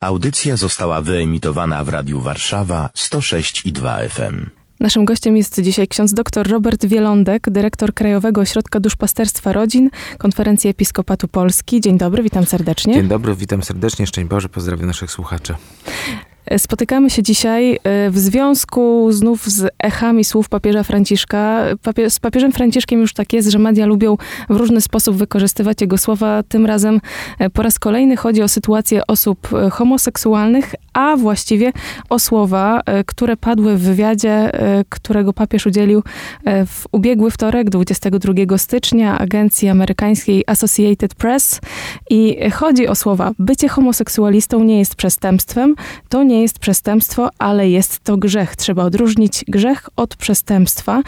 Audycja została wyemitowana w Radiu Warszawa 106 i 2 FM. Naszym gościem jest dzisiaj ksiądz dr Robert Wielądek, dyrektor Krajowego Ośrodka Duszpasterstwa Rodzin, Konferencji Episkopatu Polski. Dzień dobry, witam serdecznie. Dzień dobry, witam serdecznie. Szczęść Boże, pozdrawiam naszych słuchaczy. Spotykamy się dzisiaj e, w związku znów z echami słów papieża Franciszka. Papie z papieżem Franciszkiem już tak jest, że media lubią w różny sposób wykorzystywać jego słowa. Tym razem e, po raz kolejny chodzi o sytuację osób e, homoseksualnych, a właściwie o słowa, które padły w wywiadzie, którego papież udzielił w ubiegły wtorek, 22 stycznia, agencji amerykańskiej Associated Press. I chodzi o słowa: bycie homoseksualistą nie jest przestępstwem, to nie jest przestępstwo, ale jest to grzech. Trzeba odróżnić grzech od przestępstwa.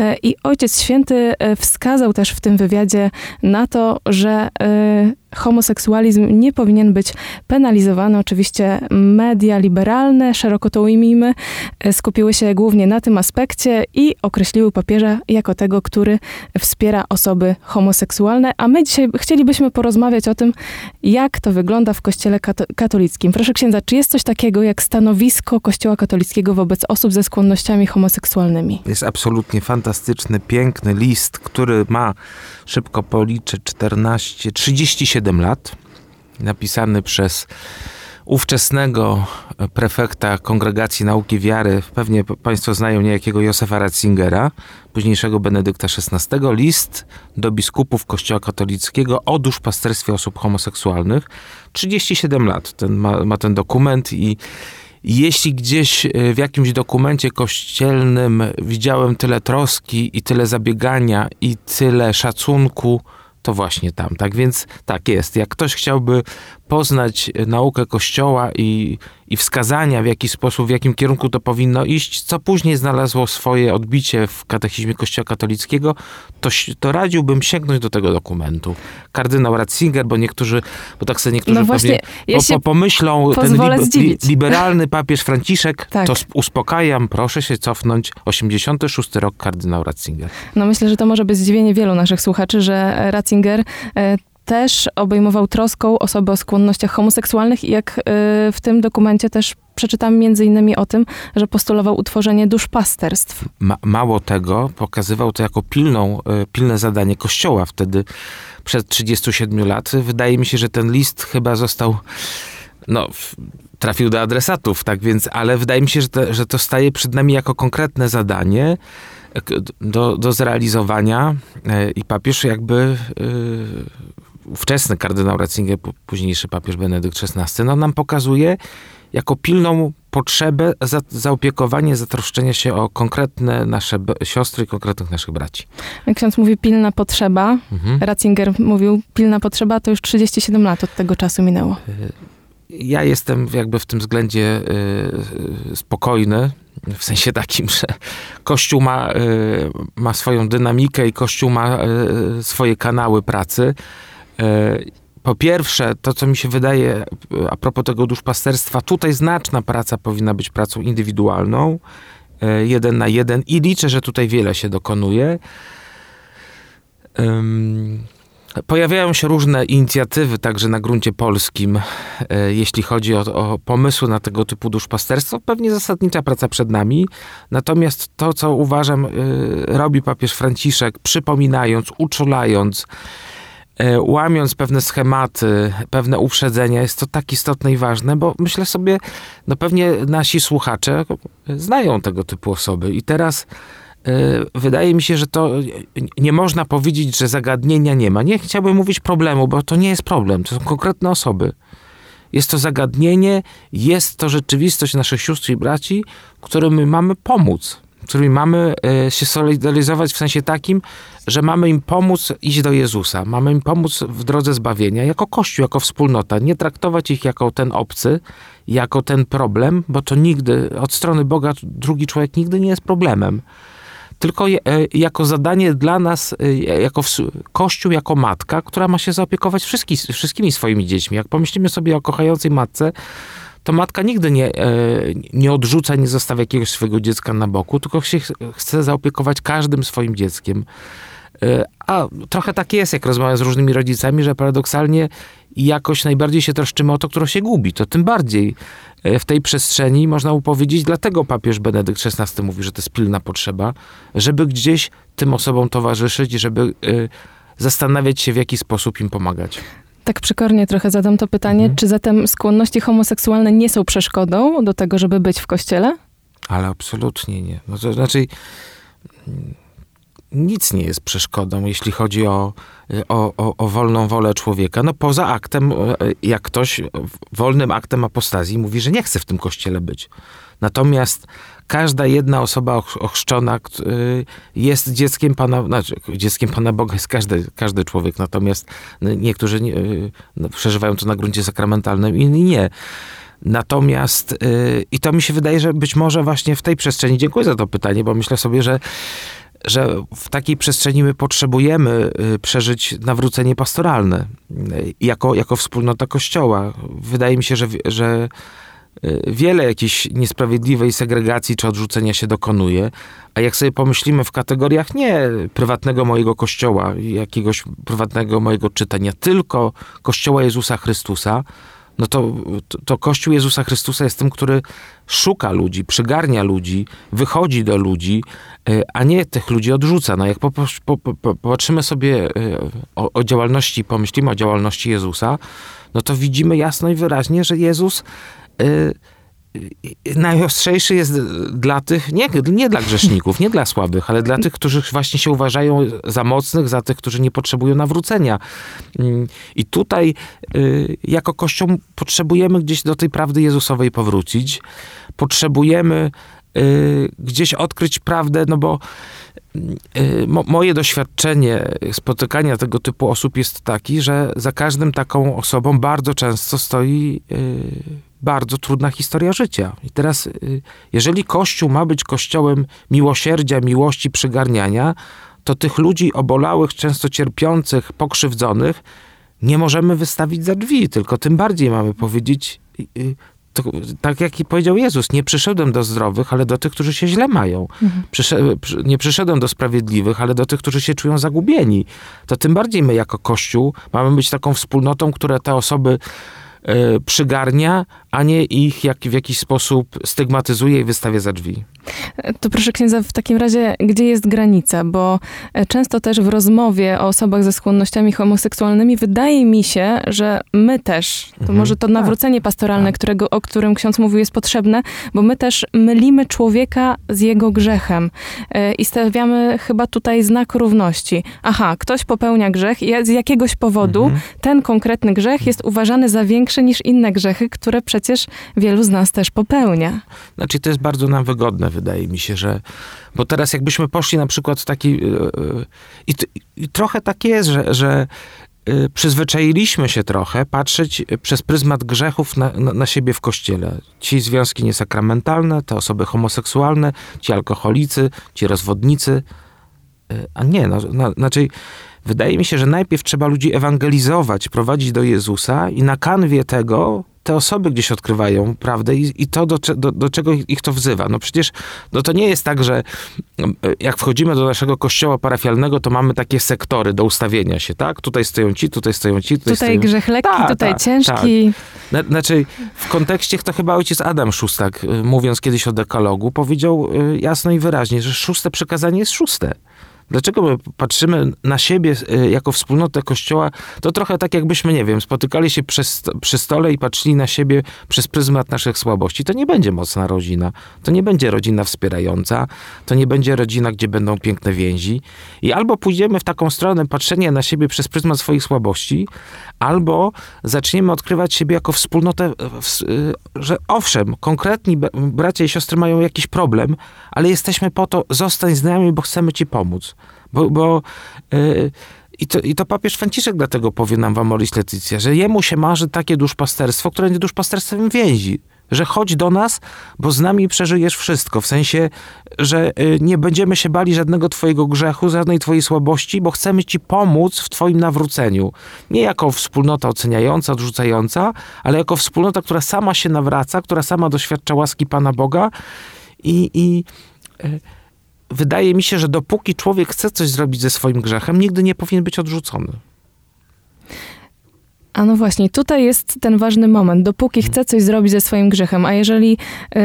E, I Ojciec Święty e, wskazał też w tym wywiadzie na to, że e, homoseksualizm nie powinien być penalizowany. Oczywiście media liberalne, szeroko to ujmijmy, skupiły się głównie na tym aspekcie i określiły papieża jako tego, który wspiera osoby homoseksualne. A my dzisiaj chcielibyśmy porozmawiać o tym, jak to wygląda w Kościele katolickim. Proszę księdza, czy jest coś takiego jak stanowisko Kościoła katolickiego wobec osób ze skłonnościami homoseksualnymi? Jest absolutnie fantastyczny, piękny list, który ma, szybko policzę, 14, 37 7 lat, napisany przez ówczesnego prefekta Kongregacji Nauki Wiary, pewnie Państwo znają niejakiego Józefa Ratzingera, późniejszego Benedykta XVI, list do biskupów Kościoła katolickiego o duszpasterstwie osób homoseksualnych. 37 lat ten ma, ma ten dokument i jeśli gdzieś e, w jakimś dokumencie kościelnym widziałem tyle troski i tyle zabiegania i tyle szacunku, to właśnie tam. Tak więc tak jest. Jak ktoś chciałby poznać naukę Kościoła i, i wskazania, w jaki sposób, w jakim kierunku to powinno iść, co później znalazło swoje odbicie w katechizmie Kościoła katolickiego, to, to radziłbym sięgnąć do tego dokumentu. Kardynał Ratzinger, bo niektórzy, bo tak sobie niektórzy no właśnie, ja po, po, pomyślą, ten li, liberalny papież Franciszek, tak. to uspokajam, proszę się cofnąć, 86 rok kardynał Ratzinger. No myślę, że to może być zdziwienie wielu naszych słuchaczy, że Ratzinger e, też obejmował troską osoby o skłonnościach homoseksualnych i jak y, w tym dokumencie też przeczytam między innymi o tym, że postulował utworzenie duszpasterstw. Ma, mało tego, pokazywał to jako pilną, y, pilne zadanie Kościoła wtedy przed 37 lat. Wydaje mi się, że ten list chyba został no, trafił do adresatów, tak więc, ale wydaje mi się, że to, że to staje przed nami jako konkretne zadanie e, do, do zrealizowania i papież jakby ówczesny kardynał Ratzinger, późniejszy papież Benedykt XVI, no, nam pokazuje jako pilną potrzebę za, zaopiekowanie, zatroszczenia się o konkretne nasze siostry i konkretnych naszych braci. Jak ksiądz mówi pilna potrzeba, mhm. Ratzinger mówił pilna potrzeba, to już 37 lat od tego czasu minęło. Y, ja jestem jakby w tym względzie y, spokojny, w sensie takim, że Kościół ma, y, ma swoją dynamikę i Kościół ma swoje kanały pracy. E, po pierwsze, to co mi się wydaje e, a propos tego duszpasterstwa, tutaj znaczna praca powinna być pracą indywidualną, e, jeden na jeden i liczę, że tutaj wiele się dokonuje. Pojawiają się różne inicjatywy także na gruncie polskim, jeśli chodzi o, o pomysły na tego typu duszpasterstwo. Pewnie zasadnicza praca przed nami. Natomiast to, co uważam, robi papież Franciszek, przypominając, uczulając, łamiąc pewne schematy, pewne uprzedzenia, jest to tak istotne i ważne, bo myślę sobie, no pewnie nasi słuchacze znają tego typu osoby i teraz e, wydaje mi się, że to nie można powiedzieć, że zagadnienia nie ma. Nie chciałbym mówić problemu, bo to nie jest problem, to są konkretne osoby. Jest to zagadnienie, jest to rzeczywistość naszych sióstr i braci, którym mamy pomóc którymi mamy e, się solidaryzować w sensie takim, że mamy im pomóc iść do Jezusa, mamy im pomóc w drodze zbawienia, jako Kościół, jako wspólnota, nie traktować ich jako ten obcy, jako ten problem, bo to nigdy, od strony Boga drugi człowiek nigdy nie jest problemem tylko e, jako zadanie dla nas, e, jako Kościół, jako matka, która ma się zaopiekować wszystkimi swoimi dziećmi. Jak pomyślimy sobie o kochającej matce, to matka nigdy nie, e, nie odrzuca, nie zostawia jakiegoś swojego dziecka na boku, tylko się chce zaopiekować każdym swoim dzieckiem. E, a trochę tak jest, jak rozmawiam z różnymi rodzicami, że paradoksalnie jakoś najbardziej się troszczymy o to, które się gubi. To tym bardziej e, w tej przestrzeni można mu powiedzieć, dlatego papież Benedykt XVI mówi, że to jest pilna potrzeba, żeby gdzieś tym osobom towarzyszyć, żeby zastanawiać się, w jaki sposób im pomagać. Tak przykornie trochę zadam to pytanie, mhm. czy zatem skłonności homoseksualne nie są przeszkodą do tego, żeby być w kościele? Ale absolutnie nie. No to znaczy nic nie jest przeszkodą, jeśli chodzi o, o, o, o, wolną wolę człowieka. No poza aktem, jak ktoś wolnym aktem apostazji mówi, że nie chce w tym kościele być. Natomiast każda jedna osoba ochrzczona jest dzieckiem Pana, znaczy dzieckiem Pana Boga jest każdy, każdy człowiek, natomiast niektórzy nie, no, przeżywają to na gruncie sakramentalnym, inni nie. Natomiast, i to mi się wydaje, że być może właśnie w tej przestrzeni, dziękuję za to pytanie, bo myślę sobie, że że w takiej przestrzeni my potrzebujemy y, przeżyć nawrócenie pastoralne y, jako, jako wspólnota Kościoła. Wydaje mi się, że, że y, wiele jakiejś niesprawiedliwej segregacji czy odrzucenia się dokonuje, a jak sobie pomyślimy w kategoriach nie prywatnego mojego kościoła, jakiegoś prywatnego mojego czytania, tylko kościoła Jezusa Chrystusa, no to, to, to, Kościół Jezusa Chrystusa jest tym, który szuka ludzi, przygarnia ludzi, wychodzi do ludzi, e, a nie tych ludzi odrzuca. No jak popatrzymy sobie e, o, o działalności, pomyślimy o działalności Jezusa, no to widzimy jasno i wyraźnie, że Jezus najostrzejszy jest dla tych, nie, nie dla grzeszników, nie dla słabych, ale dla tych, którzy właśnie się uważają za mocnych, za tych, którzy nie potrzebują nawrócenia. Mm, I tutaj y, jako Kościół potrzebujemy gdzieś do tej prawdy Jezusowej powrócić. Potrzebujemy y, gdzieś odkryć prawdę, no bo y, moje doświadczenie spotykania tego typu osób jest taki, że za każdym taką osobą bardzo często stoi bardzo trudna historia życia. I teraz, y, jeżeli Kościół ma być kościołem miłosierdzia, miłości, przygarniania, to tych ludzi obolałych, często cierpiących, pokrzywdzonych nie możemy wystawić za drzwi, tylko tym bardziej mamy powiedzieć, y, y, to, tak jak i powiedział Jezus, nie przyszedłem do zdrowych, ale do tych, którzy się źle mają. Mhm. nie przyszedłem do sprawiedliwych, ale do tych, którzy się czują zagubieni. To tym bardziej my jako Kościół mamy być taką wspólnotą, która te osoby przygarnia, a nie ich jak, w jakiś sposób stygmatyzuje i wystawia za drzwi. To proszę księdza, w takim razie, gdzie jest granica? Bo e, często też w rozmowie o osobach ze skłonnościami homoseksualnymi wydaje mi się, że my też, to mhm. może to nawrócenie pastoralne, tak. którego, o którym ksiądz mówił, jest potrzebne, bo my też mylimy człowieka z jego grzechem e, i stawiamy chyba tutaj znak równości. Aha, ktoś popełnia grzech i z jakiegoś powodu mhm. ten konkretny grzech jest uważany za większy niż inne grzechy, które przecież wielu z nas też popełnia. Znaczy, to jest bardzo nam wygodne wydaje mi się, że. Bo teraz, jakbyśmy poszli na przykład w taki. E, e, I, i trochę tak jest, że, że e, przyzwyczailiśmy się trochę patrzeć przez pryzmat grzechów na, na, na, siebie w kościele. Ci związki niesakramentalne, te osoby homoseksualne, ci alkoholicy, ci rozwodnicy. A nie, no, no, znaczy, wydaje mi się, że najpierw trzeba ludzi ewangelizować, prowadzić do Jezusa i na kanwie tego te osoby gdzieś odkrywają prawdę i, i to, do, do, do, czego ich to wzywa. No przecież no to nie jest tak, że no, jak wchodzimy do naszego kościoła parafialnego, to mamy takie sektory do ustawienia się, tak? Tutaj stoją ci, tutaj stoją ci. Tutaj, tutaj stoją... grzech lekki, ta, tutaj ta, ciężki. Ta. Znaczy, w kontekście to chyba ojciec Adam Szustak, y, mówiąc kiedyś o dekalogu, powiedział y, jasno i wyraźnie, że szóste przekazanie jest szóste. Dlaczego my patrzymy na siebie y, jako wspólnotę Kościoła? To trochę tak jakbyśmy, nie wiem, spotykali się przy, przy stole i patrzyli na siebie przez pryzmat naszych słabości. To nie będzie mocna rodzina. To nie będzie rodzina wspierająca. To nie będzie rodzina, gdzie będą piękne więzi. I albo pójdziemy w taką stronę patrzenia na siebie przez pryzmat swoich słabości, albo zaczniemy odkrywać siebie jako wspólnotę, y, że owszem, konkretni bracia i siostry mają jakiś problem, ale jesteśmy po to, zostań z nami, bo chcemy ci pomóc. Bo, bo yy, i to, I to papież Franciszek dlatego powie nam w Amoris Leticia, że jemu się marzy takie duszpasterstwo, które nie duszpasterstwem więzi. Że chodź do nas, bo z nami przeżyjesz wszystko. W sensie, że y, nie będziemy się bali żadnego twojego grzechu, żadnej twojej słabości, bo chcemy ci pomóc w twoim nawróceniu. Nie jako wspólnota oceniająca, odrzucająca, ale jako wspólnota, która sama się nawraca, która sama doświadcza łaski Pana Boga i, i y, wydaje mi się, że dopóki człowiek chce coś zrobić ze swoim grzechem, nigdy nie powinien być odrzucony. A no właśnie, tutaj jest ten ważny moment. Dopóki chcę coś zrobić ze swoim grzechem, a jeżeli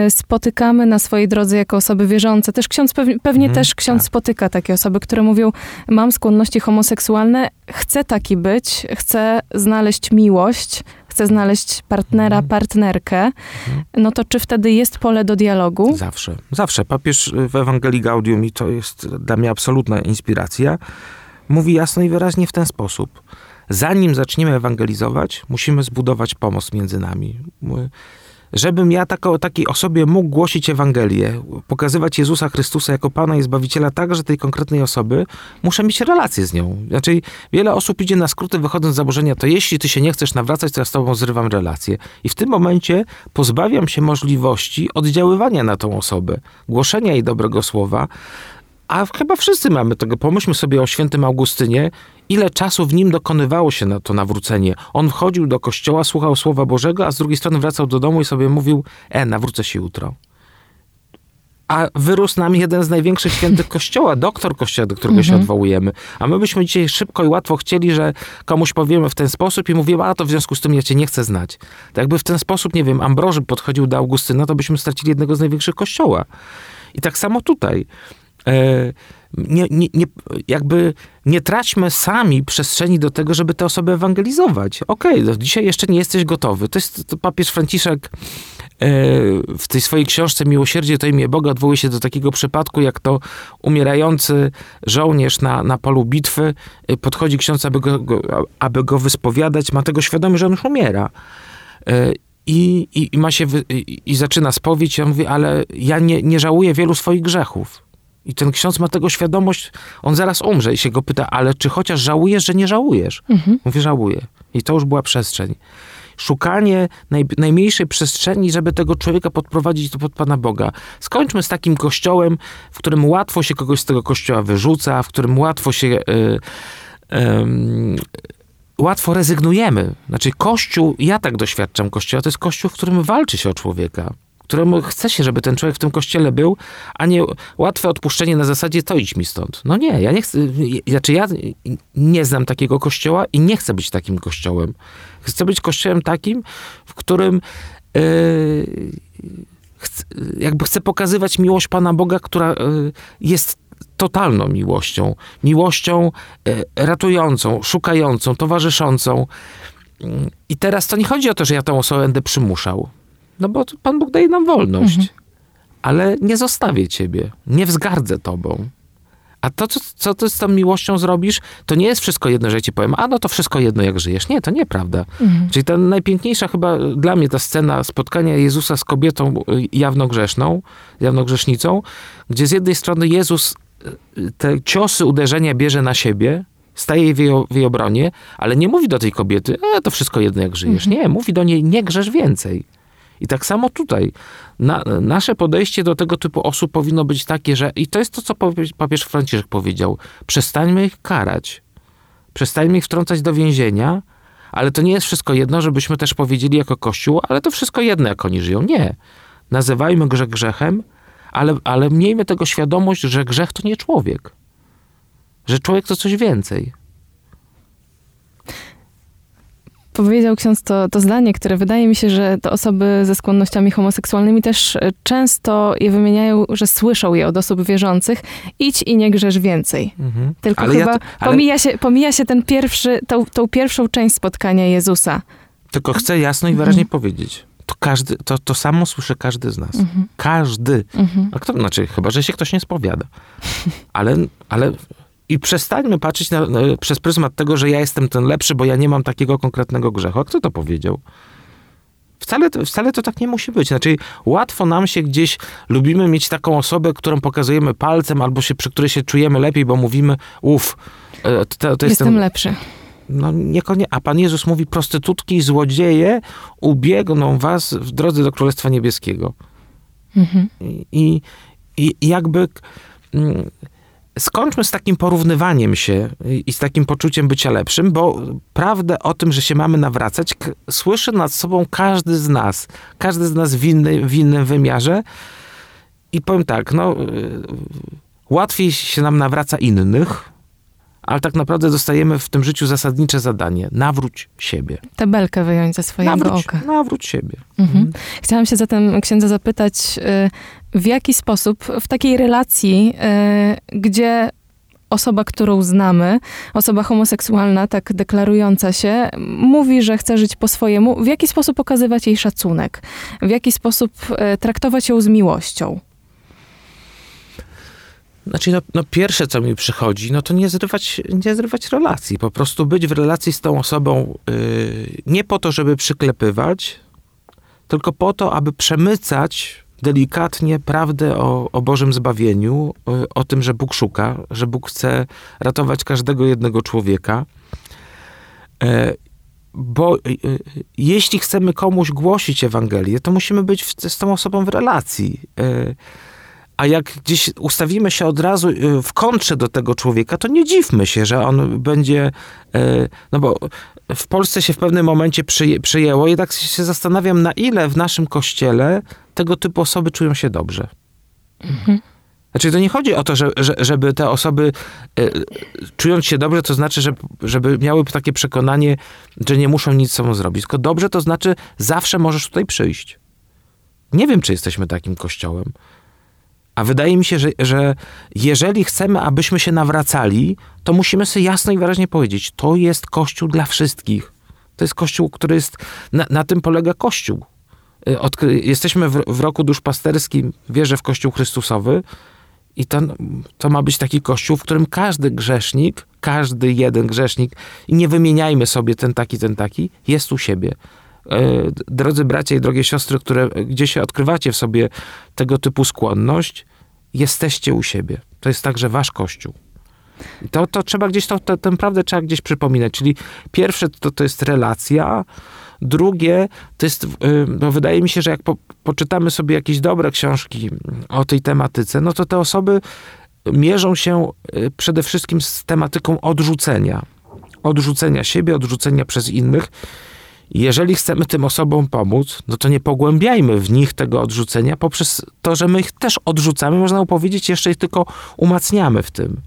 y, spotykamy na swojej drodze jako osoby wierzące, też ksiądz pewnie, pewnie Mhm, też ksiądz tak. spotyka takie osoby, które mówią, mam skłonności homoseksualne, chcę taki być, chcę znaleźć miłość, chcę znaleźć partnera, Mhm. partnerkę, no to czy wtedy jest pole do dialogu? Zawsze. Zawsze. Papież w Ewangelii Gaudium, i to jest dla mnie absolutna inspiracja, mówi jasno i wyraźnie w ten sposób. Zanim zaczniemy ewangelizować, musimy zbudować pomost między nami. Żebym ja tako, takiej osobie mógł głosić Ewangelię, pokazywać Jezusa Chrystusa jako Pana i Zbawiciela także tej konkretnej osoby, muszę mieć relację z nią. Znaczy, wiele osób idzie na skróty wychodząc z założenia, to jeśli ty się nie chcesz nawracać, to ja z tobą zrywam relację. I w tym momencie pozbawiam się możliwości oddziaływania na tą osobę, głoszenia jej dobrego słowa, a chyba wszyscy mamy tego. Pomyślmy sobie o świętym Augustynie, ile czasu w nim dokonywało się na to nawrócenie. On wchodził do kościoła, słuchał Słowa Bożego, a z drugiej strony wracał do domu i sobie mówił, e, nawrócę się jutro. A wyrósł nam jeden z największych świętych kościoła, doktor kościoła, do którego się odwołujemy. A my byśmy dzisiaj szybko i łatwo chcieli, że komuś powiemy w ten sposób i mówimy, a to w związku z tym ja cię nie chcę znać. Tak jakby w ten sposób, nie wiem, Ambroży podchodził do Augustyna, to byśmy stracili jednego z największych kościoła. I tak samo tutaj. E, nie, nie, nie, jakby nie traćmy sami przestrzeni do tego, żeby te osoby ewangelizować. Okej, okay, dzisiaj jeszcze nie jesteś gotowy. To jest to papież Franciszek e, w tej swojej książce Miłosierdzie to imię Boga odwołuje się do takiego przypadku, jak to umierający żołnierz na, na polu bitwy e, podchodzi ksiądz, aby go, go, aby go wyspowiadać, ma tego świadomość, że on już umiera. E, i, i, i, ma się i, i zaczyna spowiedź, ja mówię, ale ja nie, nie żałuję wielu swoich grzechów. I ten ksiądz ma tego świadomość, on zaraz umrze i się go pyta, ale czy chociaż żałujesz, że nie żałujesz? Mhm. Mówię, żałuję. I to już była przestrzeń. Szukanie naj, najmniejszej przestrzeni, żeby tego człowieka podprowadzić do pod Pana Boga. Skończmy z takim kościołem, w którym łatwo się kogoś z tego kościoła wyrzuca, w którym łatwo się... Yy, yy, łatwo rezygnujemy. Znaczy, Kościół, ja tak doświadczam Kościoła, to jest Kościół, w którym walczy się o człowieka któremu chce się, żeby ten człowiek w tym kościele był, a nie łatwe odpuszczenie na zasadzie to idź mi stąd. No nie, ja nie chcę, znaczy ja nie znam takiego kościoła i nie chcę być takim kościołem. Chcę być kościołem takim, w którym yy, chcę, jakby chcę pokazywać miłość Pana Boga, która yy, jest totalną miłością. Miłością yy, ratującą, szukającą, towarzyszącą. I teraz to nie chodzi o to, że ja tę osobę będę przymuszał. No bo Pan Bóg daje nam wolność. Mhm. Ale nie zostawię ciebie. Nie wzgardzę tobą. A to, co, co ty z tą miłością zrobisz, to nie jest wszystko jedno, że ja ci powiem, a no to wszystko jedno, jak żyjesz. Nie, to nieprawda. Mhm. Czyli ta najpiękniejsza chyba dla mnie ta scena spotkania Jezusa z kobietą jawnogrzeszną, jawnogrzesznicą, gdzie z jednej strony Jezus te ciosy, uderzenia bierze na siebie, staje w jej, w jej obronie, ale nie mówi do tej kobiety, a to wszystko jedno, jak żyjesz. Mhm. Nie, mówi do niej, nie grzesz więcej. I tak samo tutaj. Na, nasze podejście do tego typu osób powinno być takie, że i to jest to, co papież Franciszek powiedział. Przestańmy ich karać. Przestańmy ich wtrącać do więzienia, ale to nie jest wszystko jedno, żebyśmy też powiedzieli jako Kościół, ale to wszystko jedno, jak oni żyją. Nie. Nazywajmy grzech grzechem, ale, ale miejmy tego świadomość, że grzech to nie człowiek. Że człowiek to coś więcej. Powiedział ksiądz to, to zdanie, które wydaje mi się, że te osoby ze skłonnościami homoseksualnymi też często je wymieniają, że słyszą je od osób wierzących. Idź i nie grzesz więcej. Mhm. Tylko ale chyba ja to, ale... pomija, się, pomija się ten pierwszy, tą, tą pierwszą część spotkania Jezusa. Tylko chcę jasno i wyraźnie mhm. powiedzieć. To, każdy, to, to samo słyszy każdy z nas. Mhm. Każdy. A kto, znaczy, chyba, że się ktoś nie spowiada. Ale, ale i przestańmy patrzeć na, przez pryzmat tego, że ja jestem ten lepszy, bo ja nie mam takiego konkretnego grzechu. A kto to powiedział? Wcale, wcale to tak nie musi być. Znaczy, łatwo nam się gdzieś, lubimy mieć taką osobę, którą pokazujemy palcem, albo się, przy której się czujemy lepiej, bo mówimy, uff, to, to jestem, jestem lepszy. No niekoniecznie. A Pan Jezus mówi, prostytutki i złodzieje ubiegną was w drodze do Królestwa Niebieskiego. Mhm. I, I jakby skończmy z takim porównywaniem się i z takim poczuciem bycia lepszym, bo prawdę o tym, że się mamy nawracać, słyszy nad sobą każdy z nas. Każdy z nas w, inny, w innym wymiarze. I powiem tak, no, łatwiej się nam nawraca innych, ale tak naprawdę dostajemy w tym życiu zasadnicze zadanie. Nawróć siebie. Tę belkę wyjąć ze swojego Nawróć, oka. nawróć siebie. Mhm. Chciałam się zatem księdza zapytać, y, w jaki sposób w takiej relacji, y, gdzie osoba, którą znamy, osoba homoseksualna, tak deklarująca się, mówi, że chce żyć po swojemu, w jaki sposób okazywać jej szacunek? W jaki sposób y, traktować ją z miłością? Znaczy, no, no pierwsze, co mi przychodzi, no to nie zrywać, nie zrywać relacji. Po prostu być w relacji z tą osobą yy, nie po to, żeby przyklepywać, tylko po to, aby przemycać delikatnie prawdę o, o Bożym zbawieniu, yy, o tym, że Bóg szuka, że Bóg chce ratować każdego jednego człowieka. Yy, bo yy, jeśli chcemy komuś głosić Ewangelię, to musimy być w, z tą osobą w relacji. Yy, a jak gdzieś ustawimy się od razu y, w kontrze do tego człowieka, to nie dziwmy się, że on będzie. y, No bo w Polsce się w pewnym momencie przyję, przyjęło i tak się zastanawiam, na ile w naszym kościele tego typu osoby czują się dobrze. Znaczy, to nie chodzi o to, że, że, żeby te osoby y, czując się dobrze, to znaczy, że, żeby miały takie przekonanie, że nie muszą nic sobą zrobić. Tylko dobrze to znaczy, zawsze możesz tutaj przyjść. Nie wiem, czy jesteśmy takim kościołem. A wydaje mi się, że, że jeżeli chcemy, abyśmy się nawracali, to musimy sobie jasno i wyraźnie powiedzieć: to jest kościół dla wszystkich. To jest kościół, który jest. Na, na tym polega kościół. Y, Odkry, jesteśmy w, w roku duszpasterskim, wierzę w Kościół Chrystusowy. I to, to ma być taki kościół, w którym każdy grzesznik, każdy jeden grzesznik, i nie wymieniajmy sobie ten taki, ten taki, jest u siebie. E, Drodzy bracia i drogie siostry, które gdzieś odkrywacie w sobie tego typu skłonność, jesteście u siebie. To jest także wasz kościół. To, to trzeba gdzieś, to, to, prawdę trzeba gdzieś przypominać. Czyli pierwsze to, to jest relacja, drugie to jest, y, no wydaje mi się, że jak po, poczytamy sobie jakieś dobre książki o tej tematyce, no to te osoby mierzą się y, przede wszystkim z tematyką odrzucenia. Odrzucenia siebie, odrzucenia przez innych. Jeżeli chcemy tym osobom pomóc, no to nie pogłębiajmy w nich tego odrzucenia poprzez to, że my ich też odrzucamy, można powiedzieć, jeszcze ich tylko umacniamy w tym.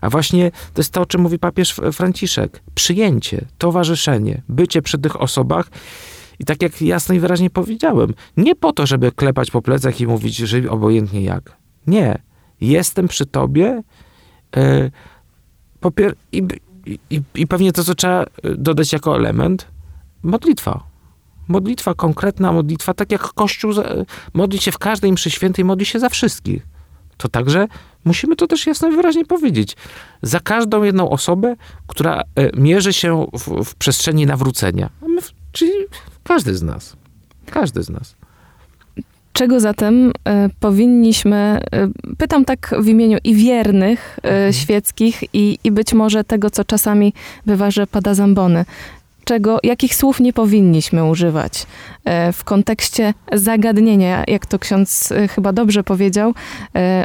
A właśnie to jest to, o czym mówi papież Franciszek. Przyjęcie, towarzyszenie, bycie przy tych osobach. I tak jak jasno i wyraźnie powiedziałem, nie po to, żeby klepać po plecach i mówić, żyj obojętnie jak. Nie. Jestem przy tobie. Yy, popier- i, i, I pewnie to, co trzeba dodać jako element, modlitwa. Modlitwa, konkretna modlitwa, tak jak Kościół modli się w każdej mszy świętej, modli się za wszystkich. To także musimy to też jasno i wyraźnie powiedzieć. Za każdą jedną osobę, która mierzy się w, w przestrzeni nawrócenia. My, czyli każdy z nas. Każdy z nas. Czego zatem y, powinniśmy, y, pytam tak w imieniu i wiernych y, świeckich, i, i być może tego, co czasami bywa, że pada zambony. Czego, jakich słów nie powinniśmy używać w kontekście zagadnienia, jak to ksiądz chyba dobrze powiedział,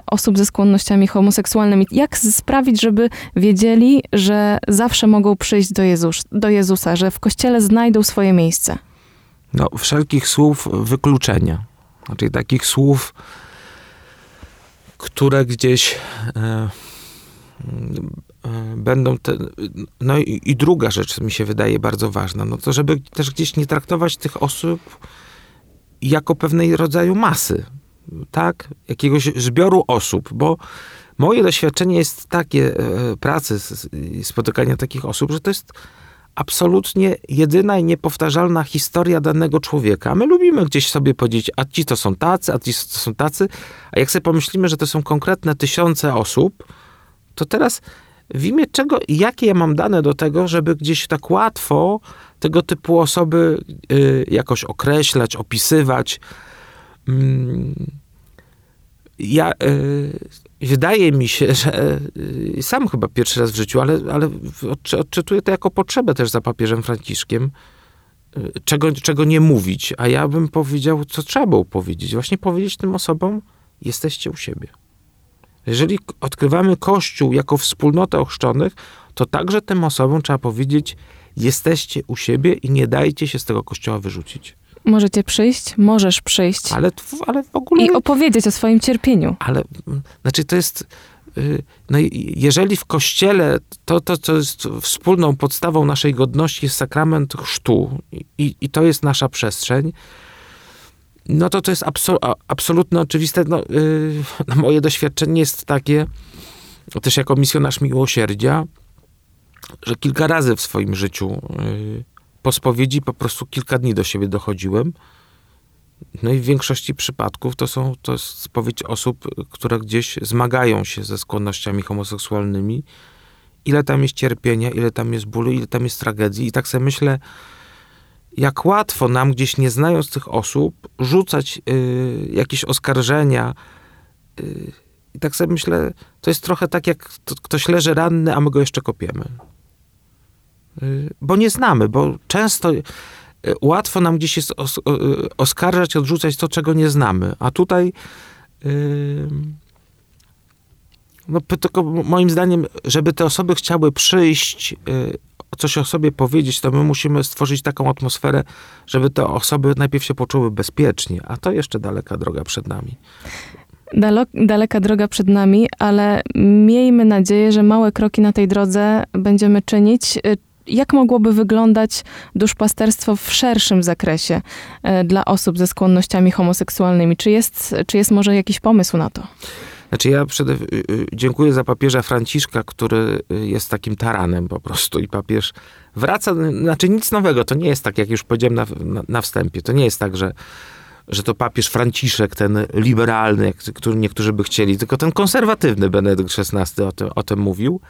osób ze skłonnościami homoseksualnymi. Jak sprawić, żeby wiedzieli, że zawsze mogą przyjść do, Jezus, do Jezusa, że w kościele znajdą swoje miejsce? No, wszelkich słów wykluczenia znaczy takich słów, które gdzieś e, e, będą te, no i, i, druga rzecz mi się wydaje bardzo ważna, no to żeby też gdzieś nie traktować tych osób jako pewnej rodzaju masy, tak? Jakiegoś zbioru osób, bo moje doświadczenie jest takie e, pracy, spotykania takich osób, że to jest absolutnie jedyna i niepowtarzalna historia danego człowieka. My lubimy gdzieś sobie powiedzieć, a ci to są tacy, a ci to są tacy, a jak sobie pomyślimy, że to są konkretne tysiące osób, to teraz w imię czego, jakie ja mam dane do tego, żeby gdzieś tak łatwo tego typu osoby y, jakoś określać, opisywać. Mm, ja y, wydaje mi się, że y, sam chyba pierwszy raz w życiu, ale, ale odczytuję to jako potrzebę też za papieżem Franciszkiem, y, czego, czego nie mówić. A ja bym powiedział, co trzeba było powiedzieć. Właśnie powiedzieć tym osobom, jesteście u siebie. Jeżeli odkrywamy Kościół jako wspólnotę ochrzczonych, to także tym osobom trzeba powiedzieć, jesteście u siebie i nie dajcie się z tego Kościoła wyrzucić. Możecie przyjść, możesz przyjść. Ale, ale w ogóle. I opowiedzieć o swoim cierpieniu. Ale, znaczy, to jest. y, no jeżeli w kościele to, to, co jest wspólną podstawą naszej godności jest sakrament chrztu i, i to jest nasza przestrzeń, no to to jest absol, absolutnie oczywiste. No, yy, moje doświadczenie jest takie, też jako misjonarz miłosierdzia, że kilka razy w swoim życiu yy, po spowiedzi po prostu kilka dni do siebie dochodziłem. No i w większości przypadków to są to jest spowiedź osób, które gdzieś zmagają się ze skłonnościami homoseksualnymi. Ile tam jest cierpienia, ile tam jest bólu, ile tam jest tragedii. I tak sobie myślę, jak łatwo nam gdzieś nie znając tych osób rzucać y, jakieś oskarżenia. Y, I tak sobie myślę, to jest trochę tak, jak to, ktoś leży ranny, a my go jeszcze kopiemy. Y, bo nie znamy, bo często y, łatwo nam gdzieś jest os, y, oskarżać, odrzucać to, czego nie znamy. A tutaj y, no, tylko moim zdaniem, żeby te osoby chciały przyjść coś o sobie powiedzieć, to my musimy stworzyć taką atmosferę, żeby te osoby najpierw się poczuły bezpiecznie, a to jeszcze daleka droga przed nami. daleka droga przed nami, ale miejmy nadzieję, że małe kroki na tej drodze będziemy czynić. Jak mogłoby wyglądać duszpasterstwo w szerszym zakresie e, dla osób ze skłonnościami homoseksualnymi? Czy jest, czy jest może jakiś pomysł na to? Znaczy ja przede, y, y, dziękuję za papieża Franciszka, który y, jest takim taranem po prostu i papież wraca, znaczy nic nowego, to nie jest tak, jak już powiedziałem na, na, na wstępie, to nie jest tak, że że to papież Franciszek, ten liberalny, który niektórzy by chcieli, tylko ten konserwatywny Benedykt XVI o tym, o tym mówił.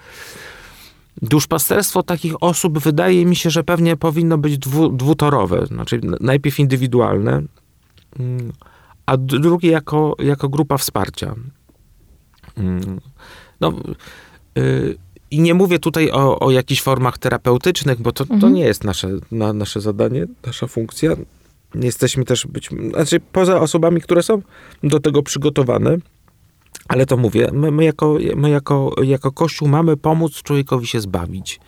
Duszpasterstwo takich osób wydaje mi się, że pewnie powinno być dwu, dwutorowe. Znaczy najpierw indywidualne, mm, a drugie jako, jako grupa wsparcia. No, y, i nie mówię tutaj o, o jakichś formach terapeutycznych, bo to, mhm. to nie jest nasze, na, nasze zadanie, nasza funkcja. Nie jesteśmy też być, znaczy poza osobami, które są do tego przygotowane, ale to mówię, my, my, jako, my jako, jako Kościół mamy pomóc człowiekowi się zbawić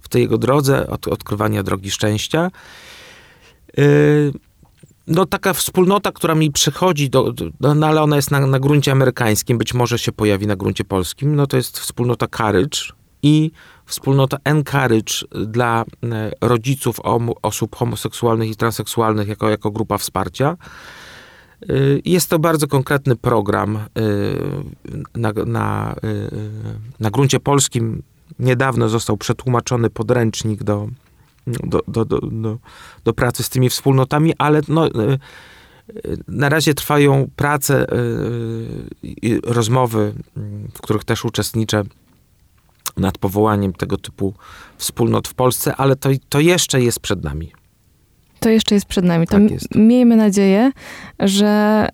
w tej jego drodze od, odkrywania drogi szczęścia. Yy, no taka wspólnota, która mi przychodzi, do, do, no ale ona jest na, na gruncie amerykańskim, być może się pojawi na gruncie polskim, no to jest wspólnota Courage i wspólnota Encourage dla e, rodziców osób homoseksualnych i transseksualnych jako, jako grupa wsparcia. E, jest to bardzo konkretny program e, na, na, na gruncie polskim. Niedawno został przetłumaczony podręcznik do, do, do, do, do, pracy z tymi wspólnotami, ale no, e, na razie trwają prace e, i rozmowy, w których też uczestniczę nad powołaniem tego typu wspólnot w Polsce, ale to, to jeszcze jest przed nami. To jeszcze jest przed nami. Tak miejmy nadzieję, że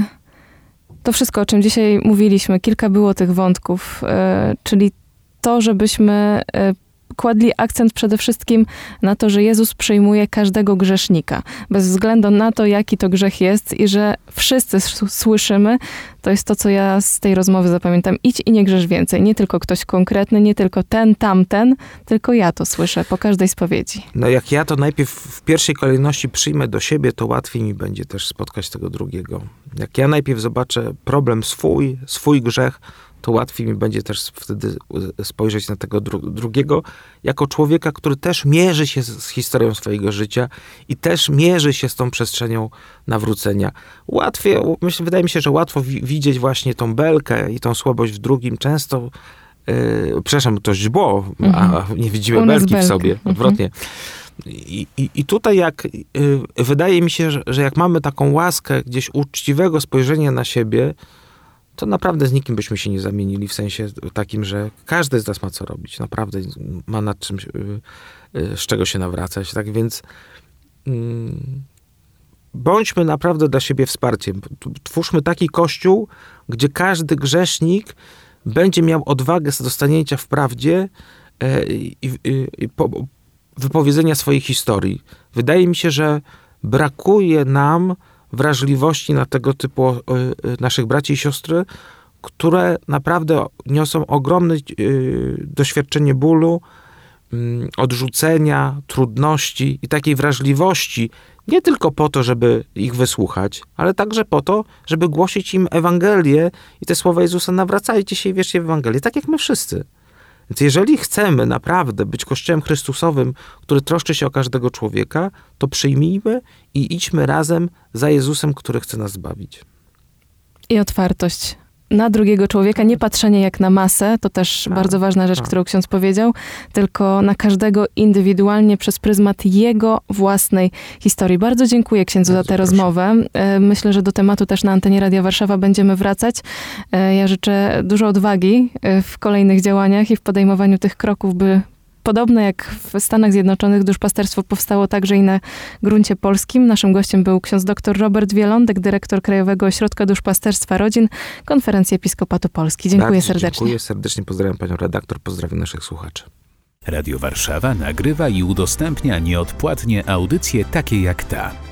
y, to wszystko, o czym dzisiaj mówiliśmy, kilka było tych wątków, y, czyli to, żebyśmy y, kładli akcent przede wszystkim na to, że Jezus przyjmuje każdego grzesznika, bez względu na to, jaki to grzech jest i że wszyscy słyszymy, to jest to, co ja z tej rozmowy zapamiętam. Idź i nie grzesz więcej. Nie tylko ktoś konkretny, nie tylko ten, tamten, tylko ja to słyszę po każdej spowiedzi. No jak ja to najpierw w pierwszej kolejności przyjmę do siebie, to łatwiej mi będzie też spotkać tego drugiego. Jak ja najpierw zobaczę problem swój, swój grzech, to łatwiej mi będzie też wtedy spojrzeć na tego dru drugiego jako człowieka, który też mierzy się z, historią swojego życia i też mierzy się z tą przestrzenią nawrócenia. Łatwiej, myślę, wydaje mi się, że łatwo wi widzieć właśnie tą belkę i tą słabość w drugim. Często Yy, przepraszam, to źdźbło, mhm. a nie widzimy belki w sobie, mhm. odwrotnie. I, i, I, tutaj jak, yy, wydaje mi się, że, że jak mamy taką łaskę gdzieś uczciwego spojrzenia na siebie, to naprawdę z nikim byśmy się nie zamienili w sensie takim, że każdy z nas ma co robić. Naprawdę ma nad czym, y, y, z czego się nawracać. Tak więc mm, bądźmy naprawdę dla siebie wsparciem. Twórzmy taki kościół, gdzie każdy grzesznik będzie miał odwagę do stanięcia w prawdzie e, i, i, i wypowiedzenia swojej historii. Wydaje mi się, że brakuje nam wrażliwości na tego typu e, naszych braci i siostry, które naprawdę niosą ogromne e, doświadczenie bólu, mm, odrzucenia, trudności i takiej wrażliwości, nie tylko po to, żeby ich wysłuchać, ale także po to, żeby głosić im Ewangelię i te słowa Jezusa, nawracajcie się i wierzcie w Ewangelię, tak jak my wszyscy. Więc jeżeli chcemy naprawdę być Kościołem Chrystusowym, który troszczy się o każdego człowieka, to przyjmijmy i idźmy razem za Jezusem, który chce nas zbawić. I otwartość na drugiego człowieka, nie patrzenie jak na masę, to też Tak, bardzo ważna rzecz, tak. którą ksiądz powiedział, tylko na każdego indywidualnie przez pryzmat jego własnej historii. Bardzo dziękuję księdzu Bardzo za tę proszę. rozmowę. E, Myślę, że do tematu też na antenie Radia Warszawa będziemy wracać. E, Ja życzę dużo odwagi e, w kolejnych działaniach i w podejmowaniu tych kroków, by Podobne jak w Stanach Zjednoczonych, duszpasterstwo powstało także i na gruncie polskim. Naszym gościem był ksiądz dr Robert Wielądek, dyrektor Krajowego Ośrodka Duszpasterstwa Rodzin, Konferencji Episkopatu Polski. Dziękuję Bardzo serdecznie. Dziękuję serdecznie, pozdrawiam panią redaktor, pozdrawiam naszych słuchaczy. Radio Warszawa nagrywa i udostępnia nieodpłatnie audycje takie jak ta.